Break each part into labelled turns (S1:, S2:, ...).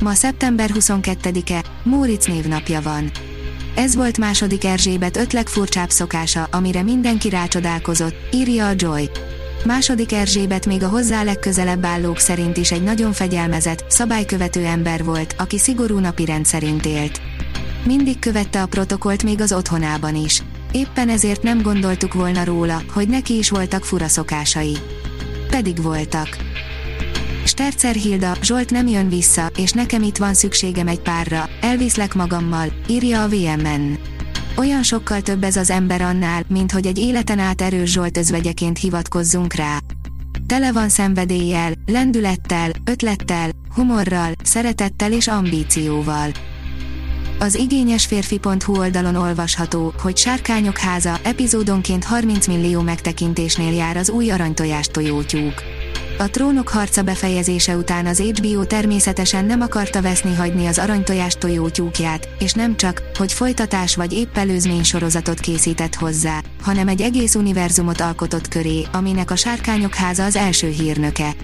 S1: Ma szeptember 22-e, Móricz névnapja van. Ez volt második Erzsébet öt legfurcsább szokása, amire mindenki rácsodálkozott, írja a Joy. Második Erzsébet még a hozzá legközelebb állók szerint is egy nagyon fegyelmezett, szabálykövető ember volt, aki szigorú napi rendszerint élt. Mindig követte a protokolt még az otthonában is. Éppen ezért nem gondoltuk volna róla, hogy neki is voltak fura szokásai. Pedig voltak. Stercer Hilda, Zsolt nem jön vissza, és nekem itt van szükségem egy párra, elviszlek magammal, írja a VMN. Olyan sokkal több ez az ember annál, mint hogy egy életen át erős Zsolt özvegyeként hivatkozzunk rá. Tele van szenvedéllyel, lendülettel, ötlettel, humorral, szeretettel és ambícióval. Az igényes férfi.hu oldalon olvasható, hogy Sárkányok háza epizódonként 30 millió megtekintésnél jár az új aranytojás tojótyúk. A trónok harca befejezése után az HBO természetesen nem akarta veszni hagyni az aranytojás tojótyúkját, és nem csak, hogy folytatás vagy épp előzmény sorozatot készített hozzá, hanem egy egész univerzumot alkotott köré, aminek a Sárkányok háza az első hírnöke.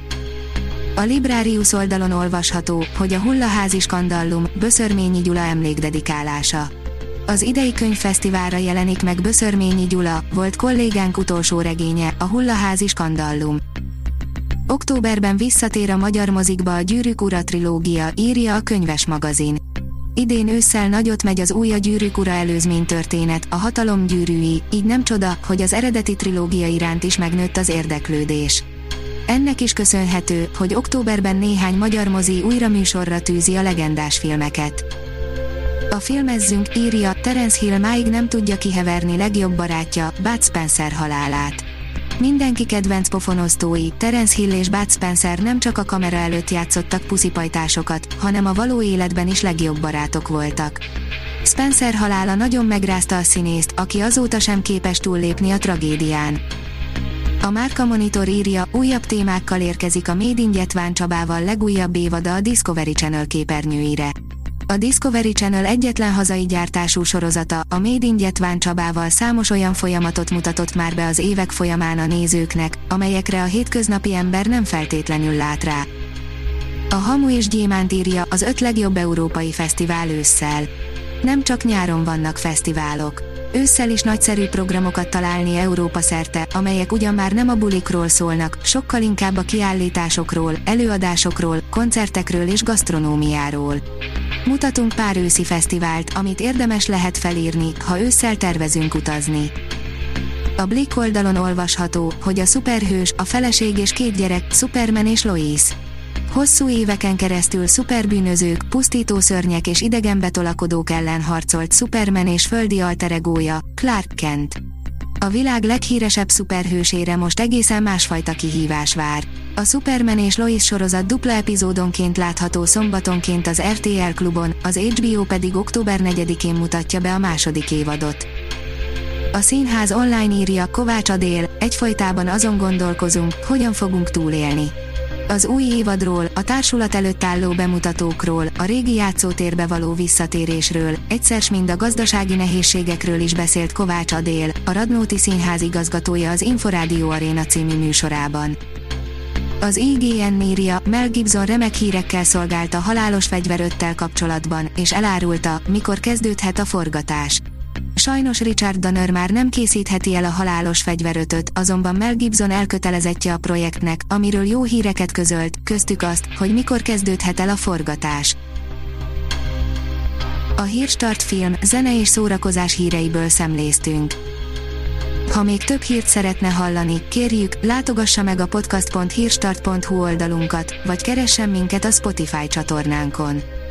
S1: A Librarius oldalon olvasható, hogy a Hullaházi skandallum, Böszörményi Gyula emlékdedikálása. Az idei könyvfesztiválra jelenik meg Böszörményi Gyula, volt kollégánk utolsó regénye, a Hullaházi skandallum. Októberben visszatér a magyar mozikba a Gyűrűk Ura trilógia, írja a könyves magazin. Idén ősszel nagyot megy az új a Gyűrűk Ura előzmény történet, a hatalom gyűrűi, így nem csoda, hogy az eredeti trilógia iránt is megnőtt az érdeklődés. Ennek is köszönhető, hogy októberben néhány magyar mozi újra műsorra tűzi a legendás filmeket. A filmezzünk, írja, Terence Hill máig nem tudja kiheverni legjobb barátja, Bud Spencer halálát. Mindenki kedvenc pofonosztói, Terence Hill és Bud Spencer nem csak a kamera előtt játszottak puszipajtásokat, hanem a való életben is legjobb barátok voltak. Spencer halála nagyon megrázta a színészt, aki azóta sem képes túllépni a tragédián. A Márka Monitor írja, újabb témákkal érkezik a Made in Gyetván Csabával legújabb évada a Discovery Channel képernyőire. A Discovery Channel egyetlen hazai gyártású sorozata, a Made in Gyetván Csabával számos olyan folyamatot mutatott már be az évek folyamán a nézőknek, amelyekre a hétköznapi ember nem feltétlenül lát rá. A Hamu és Gyémánt írja az öt legjobb európai fesztivál ősszel. Nem csak nyáron vannak fesztiválok. Ősszel is nagyszerű programokat találni Európa szerte, amelyek ugyan már nem a bulikról szólnak, sokkal inkább a kiállításokról, előadásokról, koncertekről és gasztronómiáról. Mutatunk pár őszi fesztivált, amit érdemes lehet felírni, ha ősszel tervezünk utazni. A Blick oldalon olvasható, hogy a szuperhős, a feleség és két gyerek, Superman és Lois. Hosszú éveken keresztül szuperbűnözők, pusztító szörnyek és idegenbe tolakodók ellen harcolt Superman és földi alteregója, Clark Kent. A világ leghíresebb szuperhősére most egészen másfajta kihívás vár. A Superman és Lois sorozat dupla epizódonként látható szombatonként az RTL klubon, az HBO pedig október 4-én mutatja be a második évadot. A színház online írja Kovács Adél, egyfolytában azon gondolkozunk, hogyan fogunk túlélni. Az új évadról, a társulat előtt álló bemutatókról, a régi játszótérbe való visszatérésről, egyszer mind a gazdasági nehézségekről is beszélt Kovács Adél, a Radnóti Színház igazgatója az Inforádió Aréna című műsorában. Az IGN írja, Mel Gibson remek hírekkel szolgált a halálos fegyveröttel kapcsolatban, és elárulta, mikor kezdődhet a forgatás. Sajnos Richard Donner már nem készítheti el a halálos fegyverötöt, azonban Mel Gibson elkötelezettje a projektnek, amiről jó híreket közölt, köztük azt, hogy mikor kezdődhet el a forgatás. A Hírstart film, zene és szórakozás híreiből szemléztünk. Ha még több hírt szeretne hallani, kérjük, látogassa meg a podcast.hírstart.hu oldalunkat, vagy keressen minket a Spotify csatornánkon.